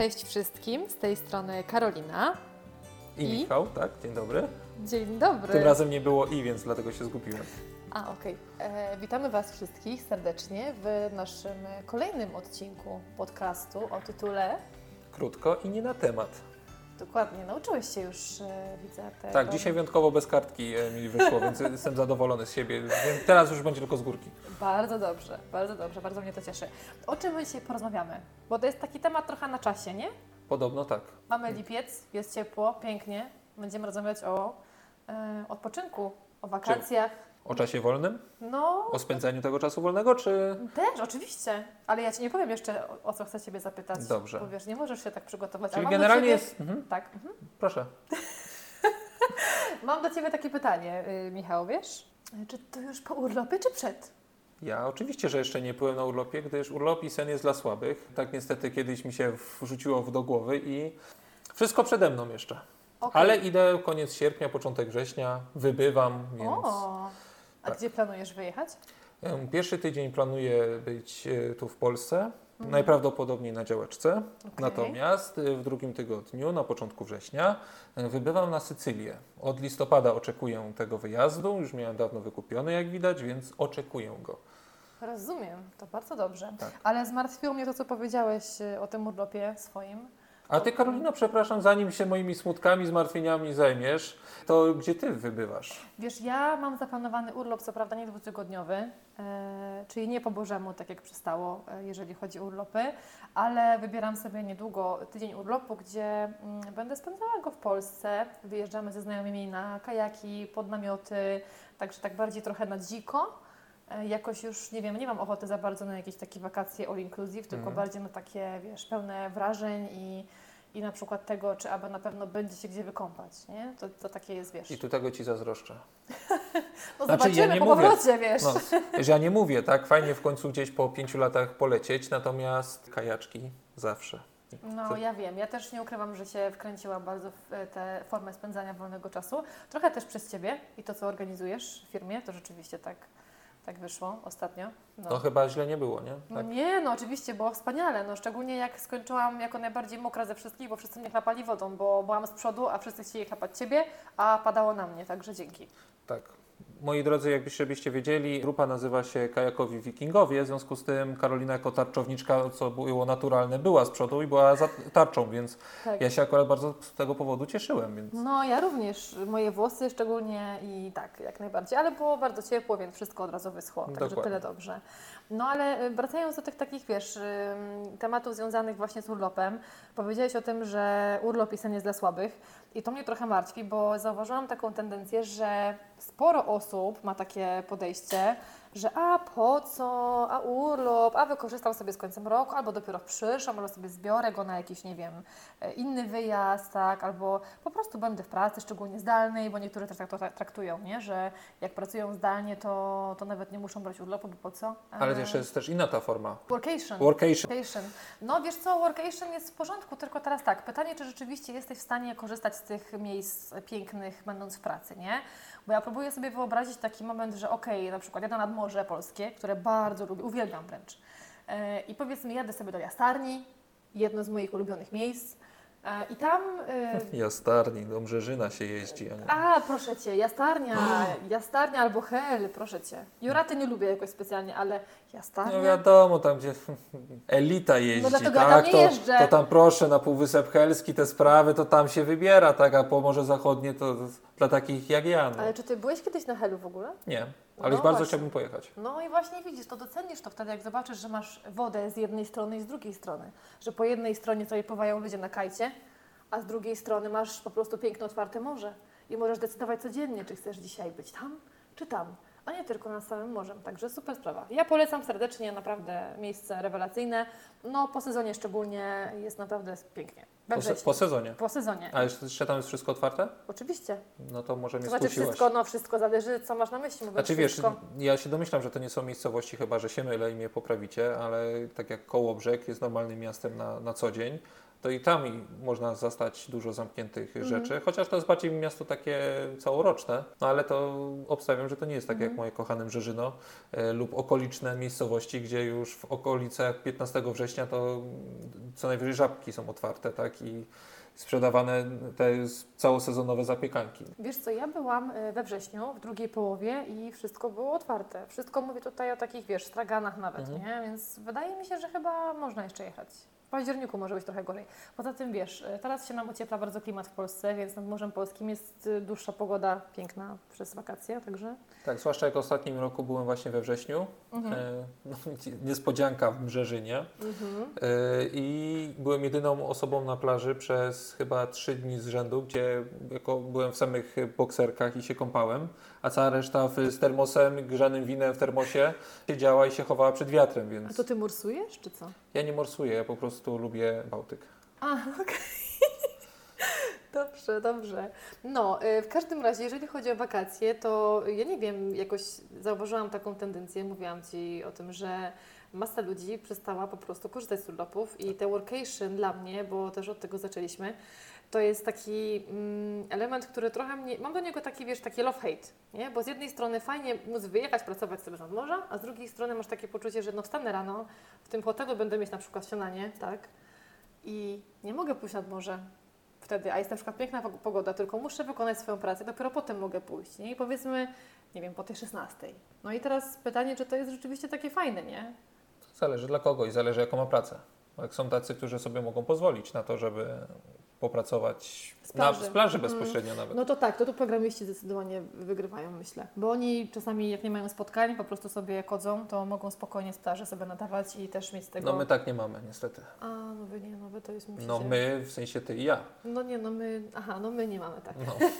Cześć wszystkim, z tej strony Karolina. I, I? Michał, tak? Dzień dobry. Dzień dobry. Tym razem nie było i, więc dlatego się zgubiłem. A, okej. E, Witamy Was wszystkich serdecznie w naszym kolejnym odcinku podcastu o tytule Krótko i nie na temat. Dokładnie, nauczyłeś się już, e, widzę, tego. Tak, dzisiaj wyjątkowo bez kartki e, mi wyszło, więc jestem zadowolony z siebie. Więc teraz już będzie tylko z górki. Bardzo dobrze, bardzo dobrze, bardzo mnie to cieszy. O czym my dzisiaj porozmawiamy? Bo to jest taki temat trochę na czasie, nie? Podobno tak. Mamy lipiec, jest ciepło, pięknie. Będziemy rozmawiać o e, odpoczynku, o wakacjach. O czasie wolnym? No, O spędzaniu tego czasu wolnego, czy... Też, oczywiście, ale ja Ci nie powiem jeszcze, o, o co chcę Ciebie zapytać. Dobrze. Bo wiesz, nie możesz się tak przygotować. Czyli generalnie ciebie... jest... Mhm. Tak. Mhm. Proszę. Mam do Ciebie takie pytanie, y, Michał, wiesz? Czy to już po urlopie, czy przed? Ja oczywiście, że jeszcze nie byłem na urlopie, gdyż urlop i sen jest dla słabych. Tak niestety kiedyś mi się wrzuciło do głowy i wszystko przede mną jeszcze. Okej. Ale idę koniec sierpnia, początek września, wybywam, więc... O, a tak. gdzie planujesz wyjechać? Pierwszy tydzień planuję być e, tu w Polsce, Mhm. najprawdopodobniej na działeczce. Okej. Natomiast e, w drugim tygodniu, na początku września, e, wybywam na Sycylię. Od listopada oczekuję tego wyjazdu, już miałem dawno wykupiony, jak widać, więc oczekuję go. Rozumiem, to bardzo dobrze. Tak. Ale zmartwiło mnie to, co powiedziałeś o tym urlopie swoim. A ty, Karolina, przepraszam, zanim się moimi smutkami, zmartwieniami zajmiesz, to gdzie ty wybywasz? Wiesz, ja mam zaplanowany urlop, co prawda nie dwutygodniowy, e, czyli nie po Bożemu, tak jak przystało, e, jeżeli chodzi o urlopy, ale wybieram sobie niedługo tydzień urlopu, gdzie mm, będę spędzała go w Polsce. Wyjeżdżamy ze znajomymi na kajaki, pod namioty, także tak bardziej trochę na dziko. E, Jakoś już, nie wiem, nie mam ochoty za bardzo na jakieś takie wakacje all inclusive, tylko Mhm. bardziej na takie, wiesz, pełne wrażeń i, i na przykład tego, czy aby na pewno będzie się gdzie wykąpać, nie? To, to takie jest, wiesz... I tu tego ci zazdroszczę. No Znaczy, zobaczymy ja nie po mówię. powrocie, wiesz. No, ja nie mówię, tak? Fajnie w końcu gdzieś po pięciu latach polecieć, natomiast kajaczki zawsze. No Co- ja wiem, ja też nie ukrywam, że się wkręciła bardzo w e, tę formę spędzania wolnego czasu. Trochę też przez Ciebie i to, co organizujesz w firmie, to rzeczywiście tak, tak wyszło ostatnio. No chyba źle nie było, nie? No Tak. Nie, no oczywiście było wspaniale, no szczególnie jak skończyłam jako najbardziej mokra ze wszystkich, bo wszyscy mnie chlapali wodą, bo byłam z przodu, a wszyscy chcieli chlapać Ciebie, a padało na mnie, także dzięki. tak. Moi drodzy, jakbyście byście wiedzieli, grupa nazywa się Kajakowi Wikingowie, w związku z tym Karolina jako tarczowniczka, co było naturalne, była z przodu i była za tarczą, więc Tak. ja się akurat bardzo z tego powodu cieszyłem, więc No ja również, moje włosy szczególnie i tak, jak najbardziej, ale było bardzo ciepło, więc wszystko od razu wyschło, także Dokładnie. tyle dobrze. No ale y, wracając do tych takich, wiesz, tematów związanych właśnie z urlopem, powiedziałeś o tym, że urlop i sen jest dla słabych i to mnie trochę martwi, bo zauważyłam taką tendencję, że sporo osób ma takie podejście, że a po co, a urlop, a wykorzystam sobie z końcem roku, albo dopiero w przyszłym, albo sobie zbiorę go na jakiś, nie wiem, e, inny wyjazd, tak, albo po prostu będę w pracy, szczególnie zdalnej, bo niektórzy też tak to tra- traktują, nie, że jak pracują zdalnie, to, to nawet nie muszą brać urlopu, bo po co? ale E, jeszcze jest też inna ta forma. Workation. Workation. Workation. No wiesz co, workation jest w porządku, tylko teraz tak, pytanie, czy rzeczywiście jesteś w stanie korzystać z tych miejsc pięknych, będąc w pracy, nie? Bo ja próbuję sobie wyobrazić taki moment, że okej, na przykład jadę nad Morze Polskie, które bardzo lubię, uwielbiam wręcz. E, I powiedzmy, jadę sobie do Jastarni, jedno z moich ulubionych miejsc. I tam... E, Jastarni, do Brzeżyna się jeździ, a nie... a, proszę Cię, Jastarnia, Jastarnia albo Hel, proszę Cię. Juraty nie lubię jakoś specjalnie, ale Jastarnia... No wiadomo, tam gdzie elita jeździ, dlatego ja tak? tam nie to, to tam proszę na Półwysep Helski te sprawy, to tam się wybiera, tak? A po Morze Zachodnie to dla takich jak ja. No. Ale czy Ty byłeś kiedyś na Helu w ogóle? Nie, No ale bardzo właśnie. chciałbym pojechać. No i właśnie widzisz, to docenisz to wtedy, jak zobaczysz, że masz wodę z jednej strony i z drugiej strony. Że po jednej stronie sobie pływają ludzie na kajcie, a z drugiej strony masz po prostu piękne, otwarte morze. I możesz decydować codziennie, czy chcesz dzisiaj być tam, czy tam, a nie tylko nad samym morzem. Także super sprawa. Ja polecam serdecznie, naprawdę miejsce rewelacyjne. No po sezonie szczególnie jest naprawdę pięknie. We Po, se, po sezonie. Po sezonie. A jeszcze, jeszcze tam jest wszystko otwarte? Oczywiście. No to może mnie To znaczy skusiłaś. wszystko, no wszystko zależy, co masz na myśli. mówiąc Znaczy wiesz, wszystko. ja się domyślam, że to nie są miejscowości, chyba że się mylę i mnie poprawicie, ale tak jak Kołobrzeg jest normalnym miastem na, na co dzień, to i tam można zastać dużo zamkniętych Mhm. rzeczy, chociaż to jest bardziej miasto takie całoroczne, no ale to obstawiam, że to nie jest tak Mhm. jak moje kochane Brzeżyno e, lub okoliczne miejscowości, gdzie już w okolicach 15 września to co najwyżej żabki są otwarte, tak, i sprzedawane te całosezonowe zapiekanki. Wiesz co, ja byłam e, we wrześniu, w drugiej połowie i wszystko było otwarte. Wszystko mówię tutaj o takich, wiesz, straganach nawet, Mhm. nie? Więc wydaje mi się, że chyba można jeszcze jechać. W październiku może być trochę gorzej. Poza tym, wiesz, e, teraz się nam ociepla bardzo klimat w Polsce, więc nad Morzem Polskim jest e, dłuższa pogoda, piękna przez wakacje, także... Tak, zwłaszcza jak w ostatnim roku byłem właśnie we wrześniu, Mhm. e, no, niespodzianka w Brzeżynie. Mhm. E, I byłem jedyną osobą na plaży przez chyba trzy dni z rzędu, gdzie jako byłem w samych bokserkach i się kąpałem, a cała reszta w, z termosem, grzanym winem w termosie siedziała i się chowała przed wiatrem, A więc to ty morsujesz, czy co? ja nie morsuję, ja po prostu lubię Bałtyk. A, okej. Dobrze, dobrze. No, y, w każdym razie, jeżeli chodzi o wakacje, to ja nie wiem, jakoś zauważyłam taką tendencję, mówiłam Ci o tym, że masa ludzi przestała po prostu korzystać z urlopów i te workation dla mnie, bo też od tego zaczęliśmy, to jest taki mm, element, który trochę mnie, mam do niego taki, wiesz, taki love-hate, nie? Bo z jednej strony fajnie móc wyjechać, pracować sobie nad morza, a z drugiej strony masz takie poczucie, że no wstanę rano, w tym hotelu będę mieć na przykład śniadanie, tak? I nie mogę pójść nad morze wtedy, a jest na przykład piękna pog- pogoda, tylko muszę wykonać swoją pracę, dopiero potem mogę pójść, nie? I powiedzmy, nie wiem, po tej 16. No i teraz pytanie, czy to jest rzeczywiście takie fajne, nie? Zależy dla kogo i zależy jaką ma pracę. Jak są tacy, którzy sobie mogą pozwolić na to, żeby popracować Z na, plaży. z plaży Mhm. bezpośrednio nawet. No to tak, to tu programiści zdecydowanie wygrywają, myślę. Bo oni czasami, jak nie mają spotkań, po prostu sobie chodzą, to mogą spokojnie z plaży sobie nadawać i też mieć z tego... No my tak nie mamy niestety. A, no wy nie, no wy to jest musicie... No my, w sensie ty i ja. No nie, no my... Aha, no my nie mamy tak. No,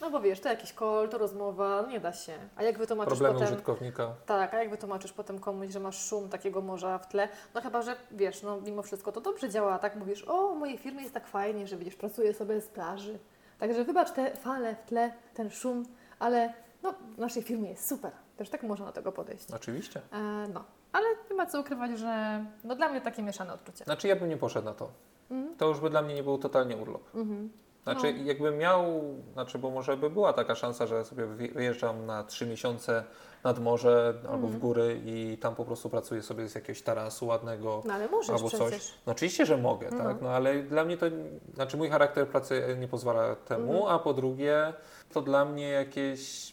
No bo wiesz, to jakiś call, to rozmowa, no nie da się. A jak wytłumaczysz problemy potem... użytkownika. Tak, a jak wytłumaczysz potem komuś, że masz szum takiego morza w tle, no chyba, że wiesz, no mimo wszystko to dobrze działa, tak mówisz, o, w mojej firmie jest tak fajnie, że widzisz, pracuję sobie z plaży. Także wybacz te fale w tle, ten szum, ale no w naszej firmie jest super. Też tak można do tego podejść. Oczywiście. E, no, ale nie ma co ukrywać, że no dla mnie takie mieszane odczucie. Znaczy ja bym nie poszedł na to. Mhm. To już by dla mnie nie był totalnie urlop. Mhm. Znaczy No. jakbym miał, znaczy bo może by była taka szansa, że sobie wy- wyjeżdżam na trzy miesiące nad morze albo w Mhm. góry i tam po prostu pracuję sobie z jakiegoś tarasu ładnego. No ale możesz Albo coś. przecież. No oczywiście, że mogę, Mhm. tak? No ale dla mnie to, znaczy mój charakter pracy nie pozwala temu, Mhm. a po drugie to dla mnie jakieś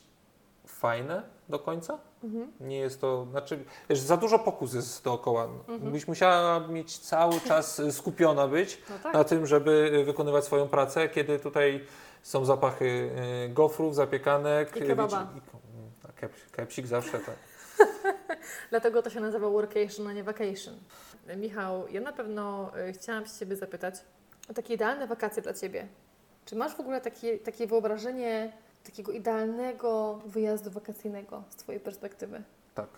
fajne do końca. Mhm. Nie jest to, znaczy, wiesz, za dużo pokus jest dookoła. Mhm. Byś musiała mieć cały czas y, skupiona być No tak. na tym, żeby wykonywać swoją pracę, kiedy tutaj są zapachy y, gofrów, zapiekanek. I y, kebaba. wiecie, mm, kepsik zawsze tak. Dlatego to się nazywa workation, a nie vacation. Michał, ja na pewno y, chciałam się Ciebie zapytać o takie idealne wakacje dla Ciebie. Czy masz w ogóle takie, takie wyobrażenie takiego idealnego wyjazdu wakacyjnego z Twojej perspektywy? Tak,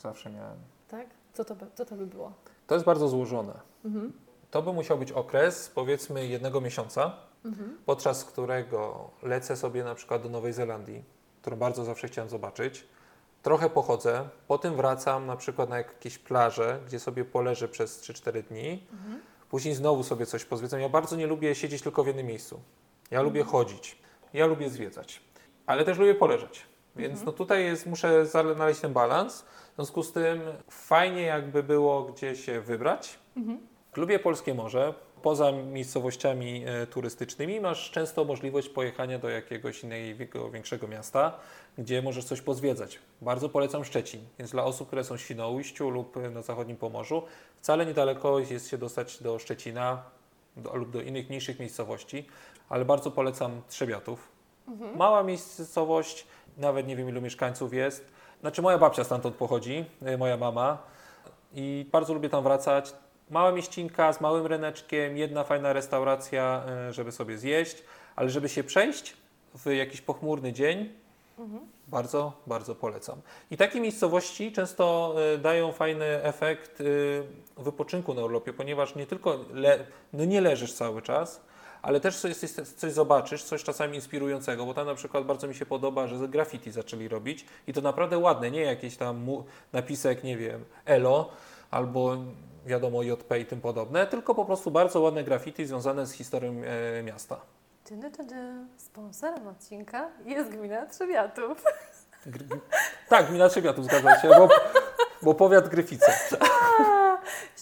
zawsze miałem. Tak? Co to by, co to by było? To jest bardzo złożone. Mhm. To by musiał być okres, powiedzmy, jednego miesiąca, Mhm. podczas którego lecę sobie na przykład do Nowej Zelandii, którą bardzo zawsze chciałem zobaczyć. Trochę pochodzę, potem wracam na przykład na jakieś plaże, gdzie sobie poleżę przez 3-4 dni. Mhm. Później znowu sobie coś pozwiedzam. Ja bardzo nie lubię siedzieć tylko w jednym miejscu. Ja lubię chodzić. Ja lubię zwiedzać. Ale też lubię poleżeć. Więc Mhm. no tutaj jest, muszę znaleźć ten balans. W związku z tym fajnie jakby było gdzie się wybrać. Mhm. Lubię polskie morze. Poza miejscowościami e, turystycznymi masz często możliwość pojechania do jakiegoś innego większego miasta, gdzie możesz coś pozwiedzać. Bardzo polecam Szczecin, więc dla osób, które są w Świnoujściu lub e, na zachodnim Pomorzu, wcale niedaleko jest się dostać do Szczecina do, lub do innych mniejszych miejscowości, ale bardzo polecam Trzebiatów. Mhm. Mała miejscowość, nawet nie wiem ilu mieszkańców jest. Znaczy moja babcia stamtąd pochodzi, e, moja mama i bardzo lubię tam wracać. Mała mieścinka z małym ryneczkiem, jedna fajna restauracja, e, żeby sobie zjeść, ale żeby się przejść w jakiś pochmurny dzień, Mhm. bardzo, bardzo polecam. I takie miejscowości często e, dają fajny efekt wypoczynku na urlopie, ponieważ nie tylko no nie leżysz cały czas, ale też coś, coś, zobaczysz, coś czasami inspirującego, bo tam na przykład bardzo mi się podoba, że graffiti zaczęli robić i to naprawdę ładne, nie jakieś tam napisek, nie wiem, elo, albo wiadomo JP i tym podobne, tylko po prostu bardzo ładne graffiti związane z historią e, miasta. Ty, ty, ty, ty. Sponsorem odcinka jest gmina Trzebiatów. Gr- tak, Gmina Trzebiatów, zgadza się, bo, bo powiat Gryfice.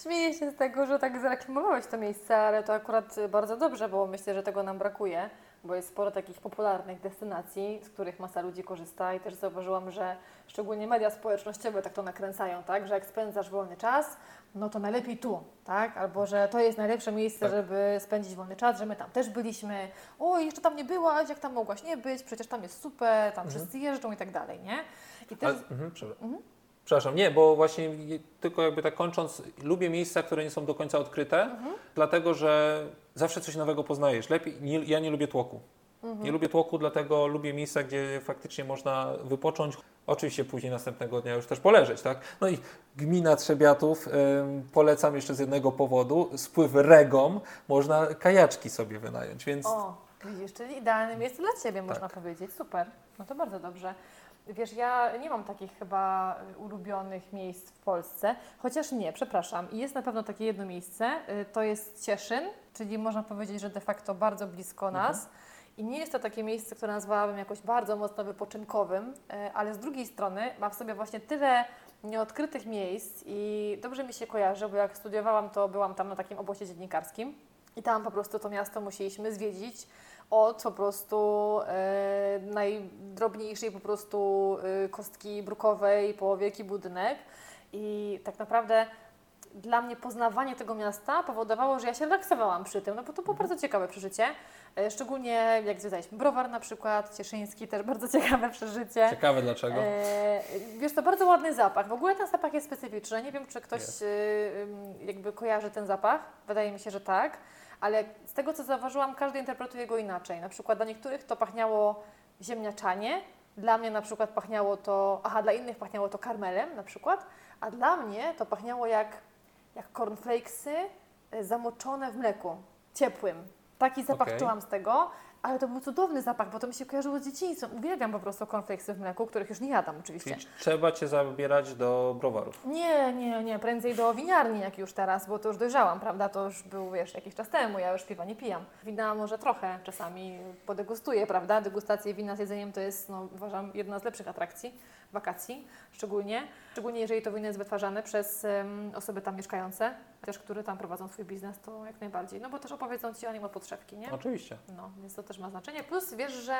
Śmieję się z tego, że tak zareklamowałeś to miejsce, ale to akurat bardzo dobrze, bo myślę, że tego nam brakuje, bo jest sporo takich popularnych destynacji, z których masa ludzi korzysta i też zauważyłam, że szczególnie media społecznościowe tak to nakręcają, tak, że jak spędzasz wolny czas, no to najlepiej tu, tak, albo że to jest najlepsze miejsce, Tak. żeby spędzić wolny czas, że my tam też byliśmy, o jeszcze tam nie byłaś, jak tam mogłaś nie być, przecież tam jest super, tam wszyscy jeżdżą i tak dalej, nie? I też... Ale, mhm, przepraszam. Nie, bo właśnie tylko jakby tak kończąc, lubię miejsca, które nie są do końca odkryte, dlatego że zawsze coś nowego poznajesz. Lepiej, nie, ja nie lubię tłoku. Nie lubię tłoku, dlatego lubię miejsca, gdzie faktycznie można wypocząć. Oczywiście później następnego dnia już też poleżeć, tak? No i gmina Trzebiatów, ym, polecam jeszcze z jednego powodu, spływ regą, można kajaczki sobie wynająć, więc O, widzisz, czyli idealne miejsce dla Ciebie, można powiedzieć. Super, no to bardzo dobrze. Wiesz, ja nie mam takich chyba ulubionych miejsc w Polsce, chociaż nie, przepraszam. I Jest na pewno takie jedno miejsce, y, to jest Cieszyn, czyli można powiedzieć, że de facto bardzo blisko nas. I nie jest to takie miejsce, które nazwałabym jakoś bardzo mocno wypoczynkowym, y, ale z drugiej strony ma w sobie właśnie tyle nieodkrytych miejsc i dobrze mi się kojarzy, bo jak studiowałam, to byłam tam na takim obozie dziennikarskim i tam po prostu to miasto musieliśmy zwiedzić od po prostu e, najdrobniejszej po prostu e, kostki brukowej po wielki budynek i tak naprawdę dla mnie poznawanie tego miasta powodowało, że ja się relaksowałam przy tym, no bo to było bardzo ciekawe przeżycie. E, Szczególnie jak zwiedzaliśmy browar na przykład, Cieszyński też bardzo ciekawe przeżycie. ciekawe dlaczego. E, wiesz, to bardzo ładny zapach. W ogóle ten zapach jest specyficzny. Nie wiem, czy ktoś Jest. ym, jakby kojarzy ten zapach. Wydaje mi się, że tak. Ale z tego, co zauważyłam, każdy interpretuje go inaczej. Na przykład dla niektórych to pachniało ziemniaczanie. Dla mnie na przykład pachniało to, aha, dla innych pachniało to karmelem na przykład, a dla mnie to pachniało jak, jak cornflakesy y, zamoczone w mleku, ciepłym. Taki zapach Okej. czułam z tego, ale to był cudowny zapach, bo to mi się kojarzyło z dzieciństwem. Uwielbiam po prostu cornflakesy w mleku, których już nie jadam oczywiście. Czyli trzeba Cię zabierać do browarów. Nie, nie, nie, prędzej do winiarni jak już teraz, bo to już dojrzałam, prawda? To już był, wiesz, jakiś czas temu, ja już piwa nie pijam. Wina może trochę czasami podegustuję, prawda? Degustacje wina z jedzeniem to jest, no, uważam, jedna z lepszych atrakcji wakacji, szczególnie. Szczególnie jeżeli to wino jest wytwarzane przez osoby tam mieszkające, też które tam prowadzą swój biznes, to jak najbardziej. No bo też opowiedzą Ci o nim od podszewki, nie? Oczywiście. No, więc to też ma znaczenie. Plus wiesz, że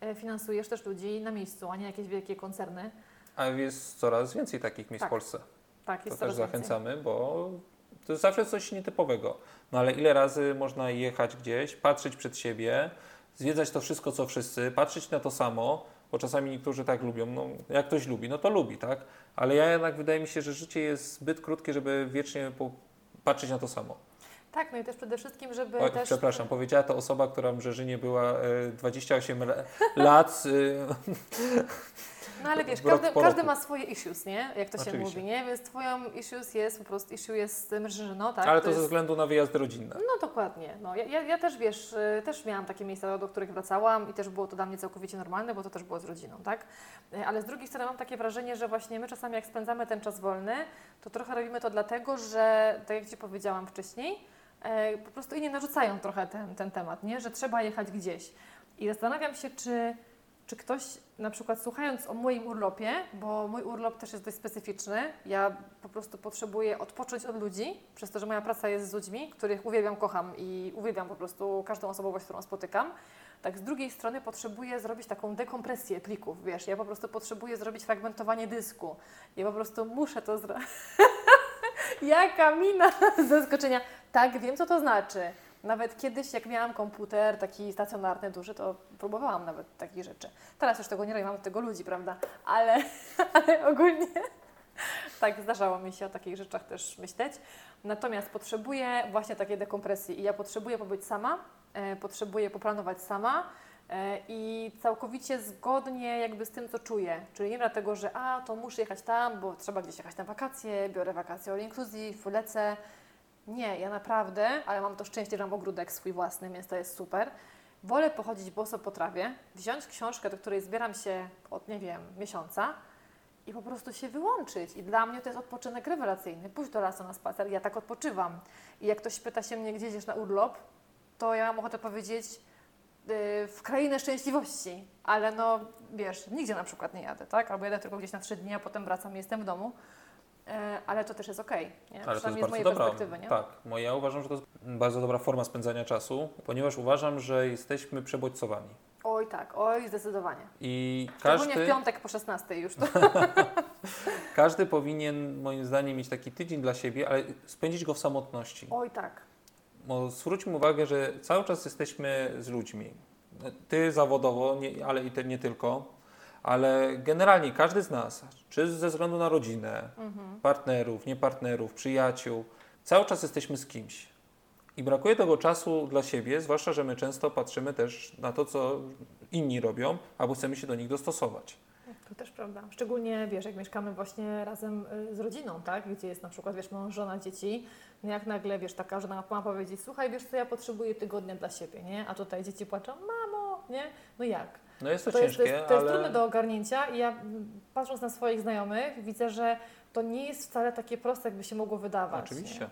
e, finansujesz też ludzi na miejscu, a nie jakieś wielkie koncerny. A jest coraz więcej takich miejsc Tak, w Polsce. Tak, To jest też coraz więcej. zachęcamy, bo to jest zawsze coś nietypowego. No ale ile razy można jechać gdzieś, patrzeć przed siebie, zwiedzać to wszystko, co wszyscy, patrzeć na to samo, bo czasami niektórzy tak lubią, no jak ktoś lubi, no to lubi, tak? Ale ja jednak wydaje mi się, że życie jest zbyt krótkie, żeby wiecznie patrzeć na to samo. Tak, no i też przede wszystkim, żeby Oj, też... Przepraszam, powiedziała to osoba, która w Brzeżynie była e, 28 le- lat. No ale wiesz, każdy, każdy ma swoje issues, nie? Jak to się Oczywiście. mówi, nie? Więc twoją issues jest po prostu, issue jest z tym Brzyżyno, tak? ale to, ze jest... względu na wyjazdy rodzinne. No dokładnie. No, ja, ja, ja też, wiesz, y, też miałam takie miejsca, do których wracałam i też było to dla mnie całkowicie normalne, bo to też było z rodziną, tak? Y, Ale z drugiej strony mam takie wrażenie, że właśnie my czasami jak spędzamy ten czas wolny, to trochę robimy to dlatego, że, tak jak Ci powiedziałam wcześniej, e, po prostu inni narzucają trochę ten, ten temat, nie? Że trzeba jechać gdzieś. I zastanawiam się, czy, czy ktoś na przykład słuchając o moim urlopie, bo mój urlop też jest dość specyficzny, ja po prostu potrzebuję odpocząć od ludzi, przez to, że moja praca jest z ludźmi, których uwielbiam, kocham i uwielbiam po prostu każdą osobowość, którą spotykam. Tak z drugiej strony potrzebuję zrobić taką dekompresję plików, wiesz, ja po prostu potrzebuję zrobić fragmentowanie dysku. Ja po prostu muszę to zrobić. Jaka mina zaskoczenia. Tak, wiem co to znaczy. Nawet kiedyś, jak miałam komputer taki stacjonarny, duży, to próbowałam nawet takich rzeczy. Teraz już tego nie robię, mam do tego ludzi, prawda? Ale, ale ogólnie tak, zdarzało mi się o takich rzeczach też myśleć. Natomiast potrzebuję właśnie takiej dekompresji i ja potrzebuję pobyć sama, e, potrzebuję poplanować sama e, i całkowicie zgodnie jakby z tym, co czuję. Czyli nie dlatego, że a, to muszę jechać tam, bo trzeba gdzieś jechać na wakacje, biorę wakacje all inclusive, lecę. Nie, ja naprawdę, ale mam to szczęście, że mam ogródek swój własny, więc to jest super. Wolę pochodzić boso po trawie, wziąć książkę, do której zbieram się od, nie wiem, miesiąca i po prostu się wyłączyć. I dla mnie to jest odpoczynek rewelacyjny. Pójść do lasu na spacer, ja tak odpoczywam. I jak ktoś pyta się mnie, gdzie idziesz na urlop, to ja mam ochotę powiedzieć yy, w krainę szczęśliwości. Ale no, wiesz, nigdzie na przykład nie jadę, tak? Albo jadę tylko gdzieś na trzy dni, a potem wracam i jestem w domu. Yy, ale to też jest okej, nie? Ale to jest bardzo mojej dobra. Tak, bo ja uważam, że to jest bardzo dobra forma spędzania czasu, ponieważ uważam, że jesteśmy przebodźcowani. Oj tak, oj zdecydowanie. I Szczególnie każdy, w piątek po 16 już to. każdy powinien moim zdaniem mieć taki tydzień dla siebie, ale spędzić go w samotności. Oj tak. Bo zwróćmy uwagę, że cały czas jesteśmy z ludźmi. Ty zawodowo, nie, ale i ty nie tylko, ale generalnie każdy z nas, czy ze względu na rodzinę, Mhm. partnerów, niepartnerów, przyjaciół, cały czas jesteśmy z kimś. I brakuje tego czasu dla siebie, zwłaszcza, że my często patrzymy też na to, co inni robią, albo chcemy się do nich dostosować. To też prawda. Szczególnie, wiesz, jak mieszkamy właśnie razem y, z rodziną, tak? Gdzie jest na przykład, wiesz, mąż, żona, dzieci. No jak nagle, wiesz, taka żona ma powiedzieć, słuchaj, wiesz co, ja potrzebuję tygodnia dla siebie, nie? A tutaj dzieci płaczą, mamo, nie? No jak? No jest to, To jest, ciężkie, to jest, to jest ale trudne do ogarnięcia i ja patrząc na swoich znajomych widzę, że to nie jest wcale takie proste, jakby się mogło wydawać. oczywiście. Nie?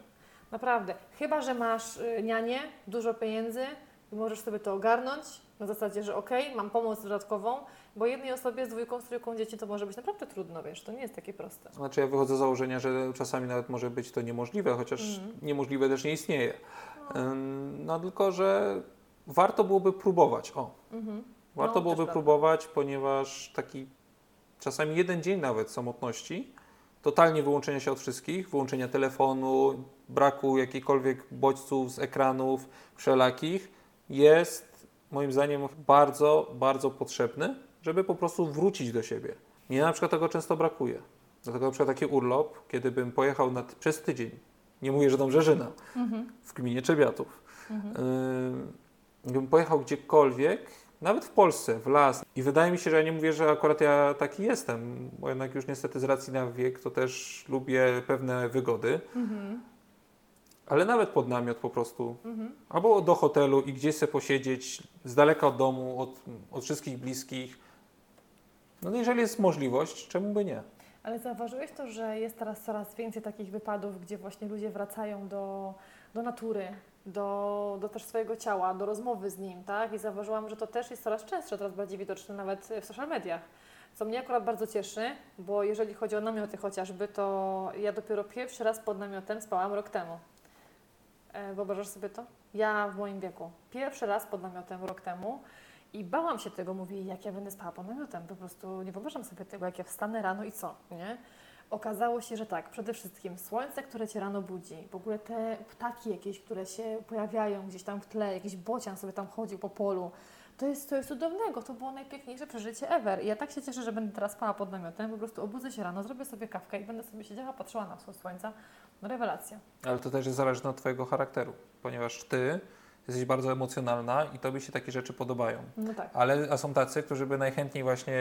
Naprawdę. Chyba, że masz y, nianię, dużo pieniędzy i możesz sobie to ogarnąć na zasadzie, że okej, mam pomoc dodatkową, bo jednej osobie z dwójką, z trójką dzieci to może być naprawdę trudno, wiesz, to nie jest takie proste. Znaczy ja wychodzę z założenia, że czasami nawet może być to niemożliwe, chociaż Mhm. niemożliwe też nie istnieje. Ym, No tylko, że warto byłoby próbować. O, Mhm. Warto No, byłoby próbować, ponieważ taki czasami jeden dzień nawet samotności, totalnie wyłączenia się od wszystkich, wyłączenia telefonu, braku jakichkolwiek bodźców z ekranów wszelakich, jest moim zdaniem bardzo, bardzo potrzebny, żeby po prostu wrócić do siebie. Mnie na przykład tego często brakuje. Dlatego na przykład taki urlop, kiedy bym pojechał na, przez tydzień, nie mówię, że do Brzeżyna, Mhm. w gminie Czebiatów, Mhm. Yy, Gdybym pojechał gdziekolwiek, nawet w Polsce, w las. I wydaje mi się, że ja nie mówię, że akurat ja taki jestem, bo jednak już niestety z racji na wiek to też lubię pewne wygody, Mhm. ale nawet pod namiot po prostu. Mhm. Albo do hotelu i gdzieś sobie posiedzieć, z daleka od domu, od, od wszystkich bliskich. No jeżeli jest możliwość, czemu by nie? Ale zauważyłeś to, że jest teraz coraz więcej takich wypadów, gdzie właśnie ludzie wracają do, do natury, do, do też swojego ciała, do rozmowy z nim, tak? I zauważyłam, że to też jest coraz częstsze, coraz bardziej widoczne nawet w social mediach. Co mnie akurat bardzo cieszy, bo jeżeli chodzi o namioty chociażby, to ja dopiero pierwszy raz pod namiotem spałam rok temu. E, Wyobrażasz sobie to? Ja w moim wieku. Pierwszy raz pod namiotem rok temu i bałam się tego, mówię, jak ja będę spała pod namiotem. Po prostu nie wyobrażam sobie tego, jak ja wstanę rano i co, nie? Okazało się, że tak, przede wszystkim słońce, które Cię rano budzi, w ogóle te ptaki jakieś, które się pojawiają gdzieś tam w tle, jakiś bocian sobie tam chodził po polu, to jest coś cudownego, to było najpiękniejsze przeżycie ever. I ja tak się cieszę, że będę teraz spała pod namiotem, po prostu obudzę się rano, zrobię sobie kawkę i będę sobie siedziała, patrzyła na wschód słońca. No rewelacja. Ale to też jest zależne od Twojego charakteru, ponieważ Ty jesteś bardzo emocjonalna i Tobie się takie rzeczy podobają. No tak. Ale a są tacy, którzy by najchętniej właśnie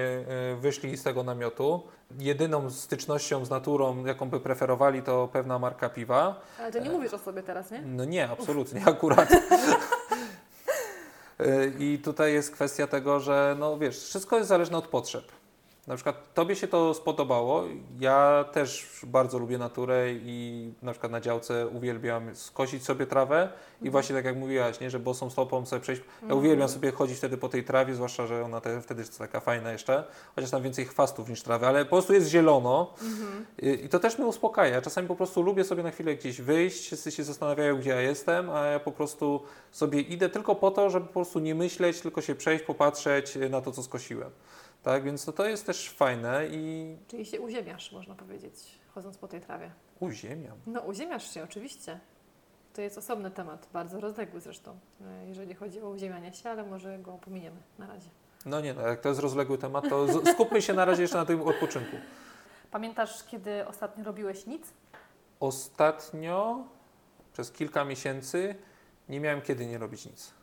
y, wyszli z tego namiotu. Jedyną stycznością z naturą, jaką by preferowali, to pewna marka piwa. Ale to nie mówisz o sobie teraz, nie? No nie, absolutnie, akurat. Y, I tutaj jest kwestia tego, że no wiesz, wszystko jest zależne od potrzeb. Na przykład Tobie się to spodobało, ja też bardzo lubię naturę i na przykład na działce uwielbiam skosić sobie trawę i właśnie tak jak mówiłaś, nie, że bosą stopą sobie przejść, ja Mhm. uwielbiam sobie chodzić wtedy po tej trawie, zwłaszcza, że ona te, wtedy jest taka fajna jeszcze, chociaż tam więcej chwastów niż trawy, ale po prostu jest zielono Mhm. i, i to też mnie uspokaja. Czasami po prostu lubię sobie na chwilę gdzieś wyjść, wszyscy się zastanawiają, gdzie ja jestem, a ja po prostu sobie idę tylko po to, żeby po prostu nie myśleć, tylko się przejść, popatrzeć na to, co skosiłem. Tak, więc to, to jest też fajne i Czyli się uziemiasz, można powiedzieć, chodząc po tej trawie. uziemiam. No, uziemiasz się, oczywiście. To jest osobny temat, bardzo rozległy zresztą, e, jeżeli chodzi o uziemianie się, ale może go pominiemy na razie. No nie, no, jak to jest rozległy temat, to skupmy się na razie jeszcze na tym odpoczynku. Pamiętasz, kiedy ostatnio robiłeś nic? Ostatnio, przez kilka miesięcy, nie miałem kiedy nie robić nic.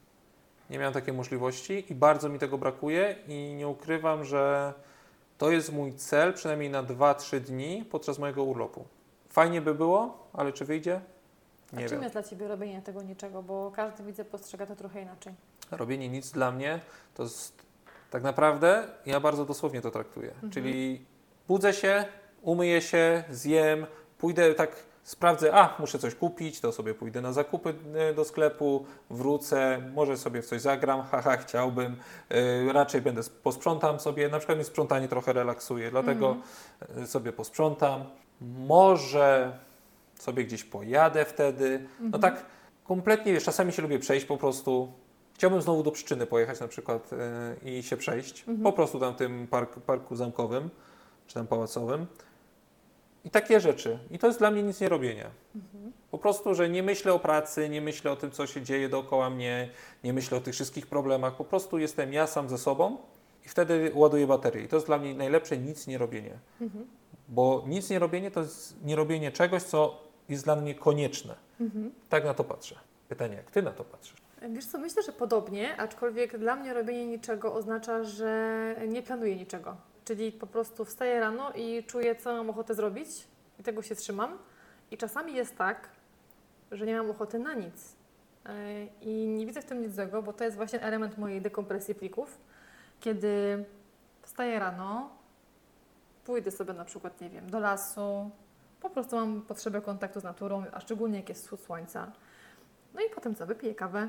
Nie miałem takiej możliwości i bardzo mi tego brakuje i nie ukrywam, że to jest mój cel, przynajmniej na 2-3 dni podczas mojego urlopu. Fajnie by było, ale czy wyjdzie? A Nie czym wiem. jest dla Ciebie robienie tego niczego? Bo każdy, widzę, postrzega to trochę inaczej. Robienie nic dla mnie to jest tak naprawdę, ja bardzo dosłownie to traktuję. Mhm. Czyli budzę się, umyję się, zjem, pójdę tak, sprawdzę, a muszę coś kupić, to sobie pójdę na zakupy e, do sklepu, wrócę, może sobie w coś zagram, haha, chciałbym, e, raczej będę, sp- posprzątam sobie, na przykład mi sprzątanie trochę relaksuje, dlatego e, sobie posprzątam, może sobie gdzieś pojadę wtedy, no tak kompletnie, wiesz, czasami się lubię przejść po prostu, Chciałbym znowu do przyczyny pojechać na przykład e, i się przejść, po prostu tam w tym park, parku zamkowym, czy tam pałacowym. I takie rzeczy. I to jest dla mnie nic nie robienie. Po prostu, że nie myślę o pracy, nie myślę o tym, co się dzieje dookoła mnie, nie myślę o tych wszystkich problemach. Po prostu jestem ja sam ze sobą i wtedy ładuję baterię. I to jest dla mnie najlepsze nic nie robienie. Bo nic nie robienie to jest nie robienie czegoś, co jest dla mnie konieczne. Tak na to patrzę. Pytanie, jak ty na to patrzysz? Wiesz co, myślę, że podobnie, aczkolwiek dla mnie robienie niczego oznacza, że nie planuję niczego. Czyli po prostu wstaję rano i czuję, co mam ochotę zrobić i tego się trzymam. I czasami jest tak, że nie mam ochoty na nic. Yy, I nie widzę w tym nic złego, bo to jest właśnie element mojej dekompresji plików. Kiedy wstaję rano, pójdę sobie na przykład, nie wiem, do lasu, po prostu mam potrzebę kontaktu z naturą, a szczególnie jak jest wschód słońca. No i potem co, wypiję kawę,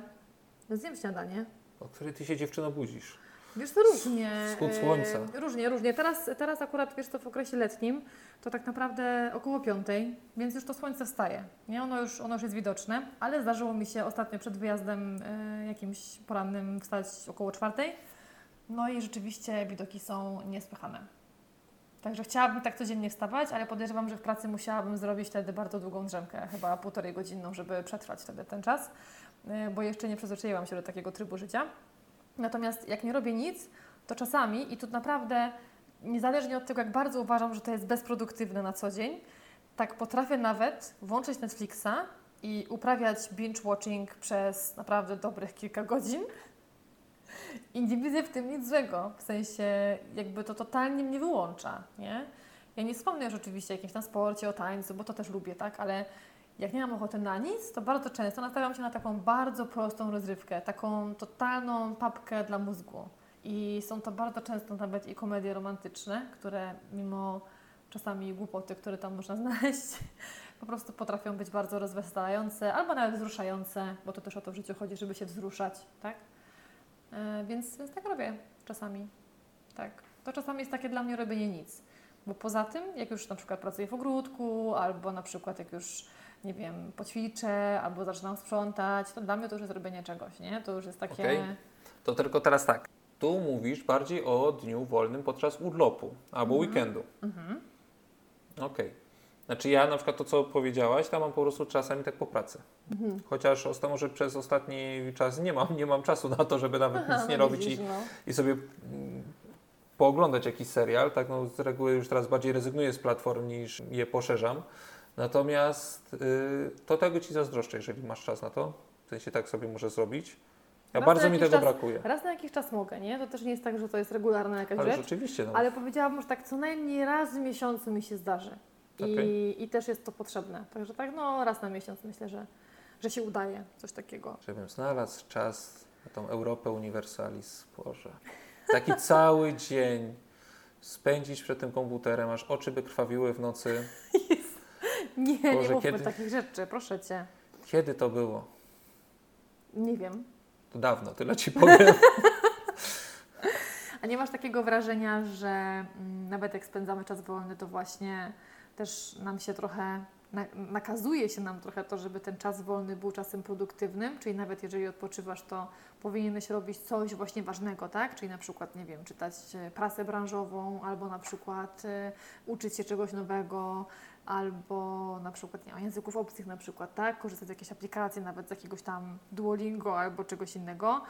zjem śniadanie. O której ty się dziewczyno budzisz? Wiesz, to różnie. Wschód e, słońca. Różnie, różnie. Teraz, teraz akurat, wiesz, to w okresie letnim, to tak naprawdę około piątej, więc już to słońce wstaje. Nie? Ono, już, ono już jest widoczne, ale zdarzyło mi się ostatnio przed wyjazdem e, jakimś porannym wstać około czwartej. No i rzeczywiście widoki są niesłychane. Także chciałabym tak codziennie wstawać, ale podejrzewam, że w pracy musiałabym zrobić wtedy bardzo długą drzemkę, chyba półtorej godzinną, żeby przetrwać wtedy ten czas, e, bo jeszcze nie przyzwyczaiłam się do takiego trybu życia. Natomiast jak nie robię nic, to czasami, i tu naprawdę niezależnie od tego, jak bardzo uważam, że to jest bezproduktywne na co dzień, tak potrafię nawet włączyć Netflixa i uprawiać binge-watching przez naprawdę dobrych kilka godzin. I nie widzę w tym nic złego. W sensie, jakby to totalnie mnie wyłącza, nie? Ja nie wspomnę już oczywiście o jakimś tam sporcie, o tańcu, bo to też lubię, tak? Ale jak nie mam ochoty na nic, to bardzo często nastawiam się na taką bardzo prostą rozrywkę, taką totalną papkę dla mózgu. I są to bardzo często nawet i komedie romantyczne, które mimo czasami głupoty, które tam można znaleźć, po prostu potrafią być bardzo rozweselające albo nawet wzruszające, bo to też o to w życiu chodzi, żeby się wzruszać, tak? E, więc, więc tak robię czasami. Tak. To czasami jest takie dla mnie robienie nic. Bo poza tym, jak już na przykład pracuję w ogródku, albo na przykład jak już, nie wiem, poćwiczę, albo zaczynam sprzątać, to dla mnie to już jest robienie czegoś, nie? To już jest takie... Okej. To tylko teraz tak. Tu mówisz bardziej o dniu wolnym podczas urlopu albo weekendu. Okej. Znaczy ja na przykład to, co powiedziałaś, tam mam po prostu czasami tak po pracy. Chociaż osta- może przez ostatni czas nie mam, nie mam czasu na to, żeby nawet nic nie no robić i, no. i sobie mm, pooglądać jakiś serial. Tak, no, z reguły już teraz bardziej rezygnuję z platform niż je poszerzam. Natomiast y, to tego Ci zazdroszczę, jeżeli masz czas na to. W sensie tak sobie muszę zrobić. Ja Raz bardzo mi tego czas- brakuje. Raz na jakiś czas mogę, nie? To też nie jest tak, że to jest regularna jakaś Ale rzecz. rzeczywiście, no. Ale powiedziałabym, że tak co najmniej raz w miesiącu mi się zdarzy. I, Okej. I też jest to potrzebne. Także tak, no raz na miesiąc myślę, że, że się udaje coś takiego. Żebym znalazł czas na tą Europę Universalis, Boże. Taki cały dzień spędzić przed tym komputerem, aż oczy by krwawiły w nocy. Nie, Boże, nie mówmy kiedy- takich rzeczy, proszę Cię. Kiedy to było? Nie wiem. To dawno, tyle Ci powiem. A nie masz takiego wrażenia, że mm, nawet jak spędzamy czas wolny, to właśnie też nam się trochę, na, nakazuje się nam trochę to, żeby ten czas wolny był czasem produktywnym, czyli nawet jeżeli odpoczywasz, to powinieneś robić coś właśnie ważnego, tak? Czyli na przykład, nie wiem, czytać e, prasę branżową, albo na przykład e, uczyć się czegoś nowego, albo na przykład, nie wiem, języków obcych na przykład, tak? Korzystać z jakiejś aplikacji, nawet z jakiegoś tam Duolingo albo czegoś innego,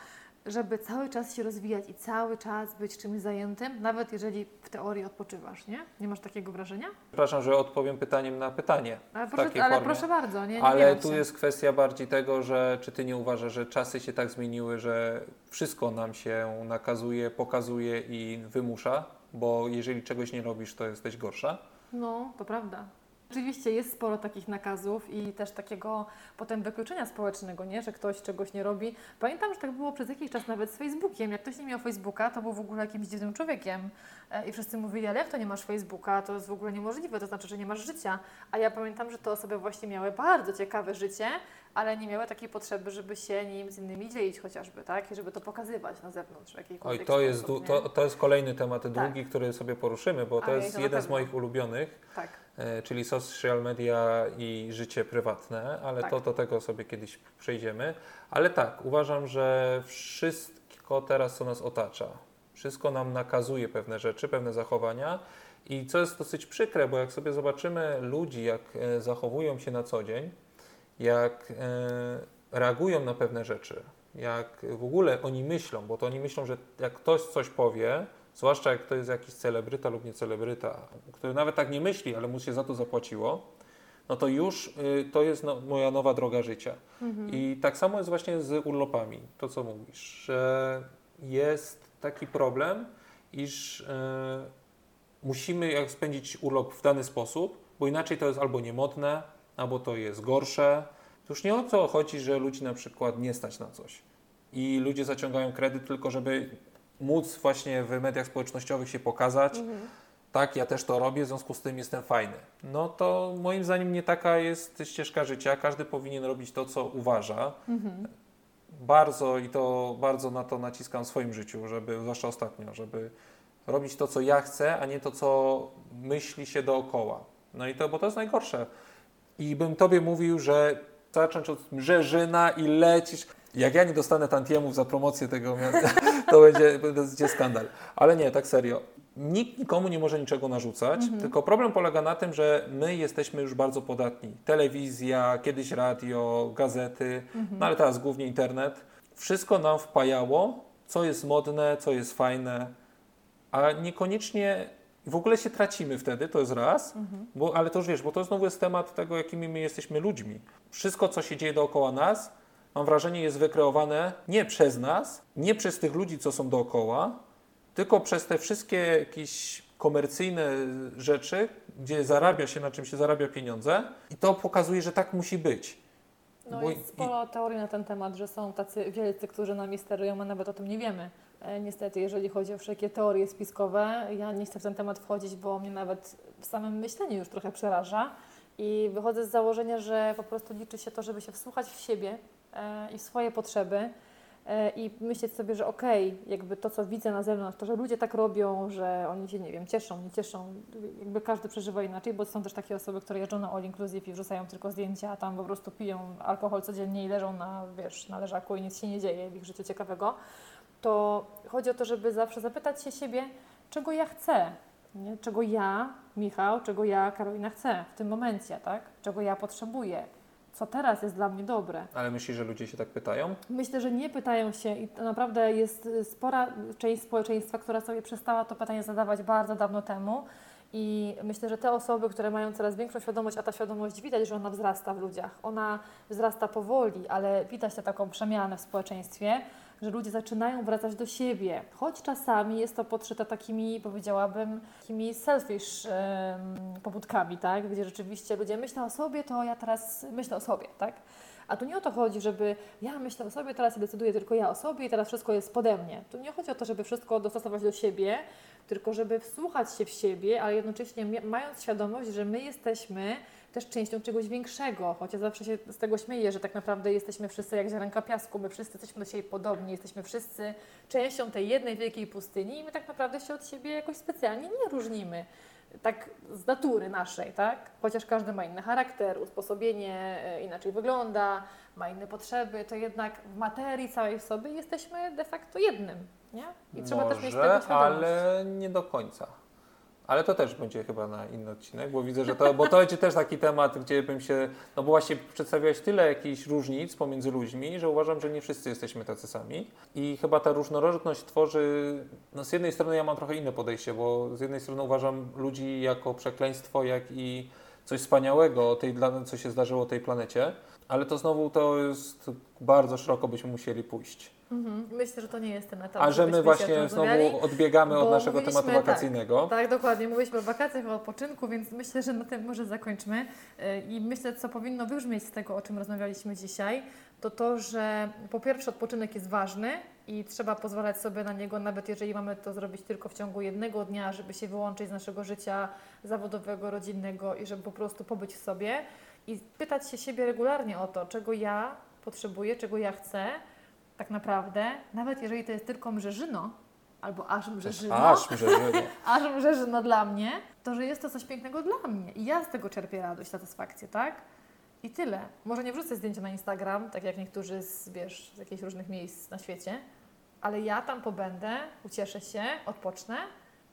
żeby cały czas się rozwijać i cały czas być czymś zajętym, nawet jeżeli w teorii odpoczywasz, nie? Nie masz takiego wrażenia? Przepraszam, że odpowiem pytaniem na pytanie. Ale proszę, ale proszę bardzo, nie? nie Ale tu się. jest kwestia bardziej tego, że czy Ty nie uważasz, że czasy się tak zmieniły, że wszystko nam się nakazuje, pokazuje i wymusza, bo jeżeli czegoś nie robisz, to jesteś gorsza. No, to prawda. Rzeczywiście jest sporo takich nakazów i też takiego potem wykluczenia społecznego, nie? że ktoś czegoś nie robi. Pamiętam, że tak było przez jakiś czas nawet z Facebookiem. Jak ktoś nie miał Facebooka, to był w ogóle jakimś dziwnym człowiekiem. E, I wszyscy mówili, ale jak to nie masz Facebooka, to jest w ogóle niemożliwe, to znaczy, że nie masz życia. A ja pamiętam, że te osoby właśnie miały bardzo ciekawe życie, ale nie miały takiej potrzeby, żeby się nim z innymi dzielić chociażby, tak? I żeby to pokazywać na zewnątrz w Oj, jakikolwiek to jest, sposób, to, to jest kolejny temat długi, który sobie poruszymy, bo to jest jeden z moich ulubionych, Tak. E, czyli social media i życie prywatne, ale Tak. to do tego sobie kiedyś przejdziemy. Ale tak, uważam, że wszystko teraz, co nas otacza, wszystko nam nakazuje pewne rzeczy, pewne zachowania. I co jest dosyć przykre, bo jak sobie zobaczymy ludzi, jak e, zachowują się na co dzień, jak e, reagują na pewne rzeczy, jak w ogóle oni myślą, bo to oni myślą, że jak ktoś coś powie, zwłaszcza jak to jest jakiś celebryta lub nie celebryta, który nawet tak nie myśli, ale mu się za to zapłaciło, no to już y, to jest no, moja nowa droga życia. Mhm. I tak samo jest właśnie z urlopami, to co mówisz, że jest taki problem, iż y, musimy jak spędzić urlop w dany sposób, bo inaczej to jest albo niemodne, albo to jest gorsze. To już nie o to chodzi, że ludzi na przykład nie stać na coś. I ludzie zaciągają kredyt tylko, żeby móc właśnie w mediach społecznościowych się pokazać. Mhm. Tak, ja też to robię, w związku z tym jestem fajny. No to moim zdaniem nie taka jest ścieżka życia. Każdy powinien robić to, co uważa. Mhm. Bardzo i to bardzo na to naciskam w swoim życiu, żeby, zwłaszcza ostatnio, żeby robić to, co ja chcę, a nie to, co myśli się dookoła. No i to, bo to jest najgorsze. I bym tobie mówił, że zacząć od Mrzeżyna i lecisz. Jak ja nie dostanę tantiemów za promocję tego miasta, to będzie, będzie skandal. Ale nie, tak serio. Nikt nikomu nie może niczego narzucać, tylko problem polega na tym, że my jesteśmy już bardzo podatni. Telewizja, kiedyś radio, gazety, no ale teraz głównie internet. Wszystko nam wpajało, co jest modne, co jest fajne, a niekoniecznie w ogóle się tracimy wtedy, to jest raz, bo, ale to już wiesz, bo to znowu jest temat tego, jakimi my jesteśmy ludźmi. Wszystko, co się dzieje dookoła nas, mam wrażenie, jest wykreowane nie przez nas, nie przez tych ludzi, co są dookoła, tylko przez te wszystkie jakieś komercyjne rzeczy, gdzie zarabia się, na czym się zarabia pieniądze i to pokazuje, że tak musi być. No Bo jest i- sporo teorii na ten temat, że są tacy wielcy, którzy nami sterują, a nawet o tym nie wiemy. E, niestety, jeżeli chodzi o wszelkie teorie spiskowe, ja nie chcę w ten temat wchodzić, bo mnie nawet w samym myśleniu już trochę przeraża. I wychodzę z założenia, że po prostu liczy się to, żeby się wsłuchać w siebie i w swoje potrzeby e, i myśleć sobie, że okej, jakby to, co widzę na zewnątrz, to, że ludzie tak robią, że oni się, nie wiem, cieszą, nie cieszą, jakby każdy przeżywa inaczej, bo są też takie osoby, które jeżdżą na all inclusive i wrzucają tylko zdjęcia, a tam po prostu piją alkohol codziennie i leżą na, wiesz, na leżaku i nic się nie dzieje w ich życiu ciekawego, to chodzi o to, żeby zawsze zapytać się siebie, czego ja chcę, nie? czego ja, Michał, czego ja, Karolina chcę w tym momencie, tak? czego ja potrzebuję, co teraz jest dla mnie dobre. Ale myślisz, że ludzie się tak pytają? Myślę, że nie pytają się i to naprawdę jest y, spora część społeczeństwa, która sobie przestała to pytanie zadawać bardzo dawno temu. I myślę, że te osoby, które mają coraz większą świadomość, a ta świadomość widać, że ona wzrasta w ludziach. Ona wzrasta powoli, ale widać tę taką przemianę w społeczeństwie, że ludzie zaczynają wracać do siebie. Choć czasami jest to podszyte takimi, powiedziałabym, takimi selfish em, pobudkami, tak? Gdzie rzeczywiście ludzie myślą o sobie, to ja teraz myślę o sobie, tak? A tu nie o to chodzi, żeby ja myślę o sobie, teraz decyduję tylko ja o sobie i teraz wszystko jest pode mnie. Tu nie chodzi o to, żeby wszystko dostosować do siebie, tylko żeby wsłuchać się w siebie, ale jednocześnie mając świadomość, że my jesteśmy też częścią czegoś większego. Choć ja zawsze się z tego śmieję, że tak naprawdę jesteśmy wszyscy jak ziarenka piasku, my wszyscy jesteśmy do siebie podobni, jesteśmy wszyscy częścią tej jednej wielkiej pustyni i my tak naprawdę się od siebie jakoś specjalnie nie różnimy. Tak z natury naszej, tak? Chociaż każdy ma inny charakter, usposobienie e, inaczej wygląda, ma inne potrzeby, to jednak w materii całej w sobie jesteśmy de facto jednym, nie? I trzeba Może, też mieć tego świadomość. ale nie do końca. Ale to też będzie chyba na inny odcinek, bo widzę, że to, bo to będzie też taki temat, gdzie bym się, no bo właśnie przedstawiałeś tyle jakichś różnic pomiędzy ludźmi, że uważam, że nie wszyscy jesteśmy tacy sami. I chyba ta różnorodność tworzy, no z jednej strony ja mam trochę inne podejście, bo z jednej strony uważam ludzi jako przekleństwo, jak i coś wspaniałego tej, co się zdarzyło tej planecie, ale to znowu to jest bardzo szeroko byśmy musieli pójść. Mhm. Myślę, że to nie jest ten etap. A że my właśnie znowu odbiegamy od naszego tematu wakacyjnego. Tak, dokładnie. Mówiliśmy o wakacjach, o odpoczynku, więc myślę, że na tym może zakończmy. Yy, I myślę, co powinno wybrzmieć z tego, o czym rozmawialiśmy dzisiaj, to to, że po pierwsze odpoczynek jest ważny i trzeba pozwalać sobie na niego, nawet jeżeli mamy to zrobić tylko w ciągu jednego dnia, żeby się wyłączyć z naszego życia zawodowego, rodzinnego i żeby po prostu pobyć w sobie i pytać się siebie regularnie o to, czego ja potrzebuję, czego ja chcę, tak naprawdę, nawet jeżeli to jest tylko mrzeżyno, albo aż mrzeżyno, Aż mrzeżyno. aż mrzeżyno dla mnie, to że jest to coś pięknego dla mnie i ja z tego czerpię radość, satysfakcję, tak? I tyle. Może nie wrzucę zdjęcia na Instagram, tak jak niektórzy z, wiesz, z jakichś różnych miejsc na świecie, ale ja tam pobędę, ucieszę się, odpocznę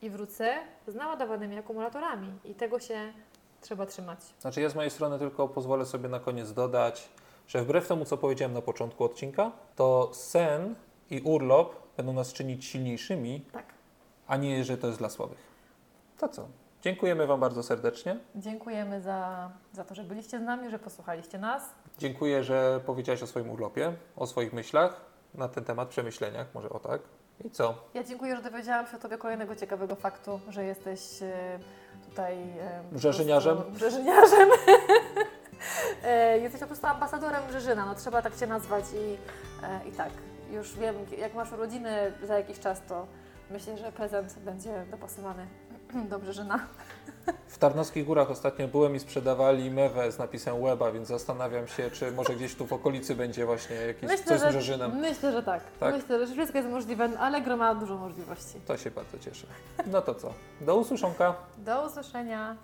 i wrócę z naładowanymi akumulatorami i tego się trzeba trzymać. Znaczy ja z mojej strony tylko pozwolę sobie na koniec dodać, że wbrew temu, co powiedziałem na początku odcinka, to sen i urlop będą nas czynić silniejszymi, Tak. a nie, że to jest dla słabych. To co? Dziękujemy Wam bardzo serdecznie. Dziękujemy za, za to, że byliście z nami, że posłuchaliście nas. Dziękuję, że powiedziałeś o swoim urlopie, o swoich myślach na ten temat, przemyśleniach, może o tak. I co? Ja dziękuję, że dowiedziałam się o Tobie kolejnego ciekawego faktu, że jesteś e, tutaj... e, Brzeżyniarzem? prostu Brzeżyniarzem. E, jesteś po prostu ambasadorem Brzeżyna, no trzeba tak Cię nazwać i, e, i tak, już wiem, jak masz urodziny za jakiś czas, to myślę, że prezent będzie dopasowany do Brzeżyna. W Tarnowskich Górach ostatnio byłem i sprzedawali mewę z napisem Łeba, więc zastanawiam się, czy może gdzieś tu w okolicy będzie właśnie jakieś Myślę, coś z że, Brzeżynem. myślę, że tak. Tak? Myślę, że wszystko jest możliwe, ale gro ma dużo możliwości. To się bardzo cieszę. No to co? Do usłyszonka. Do usłyszenia.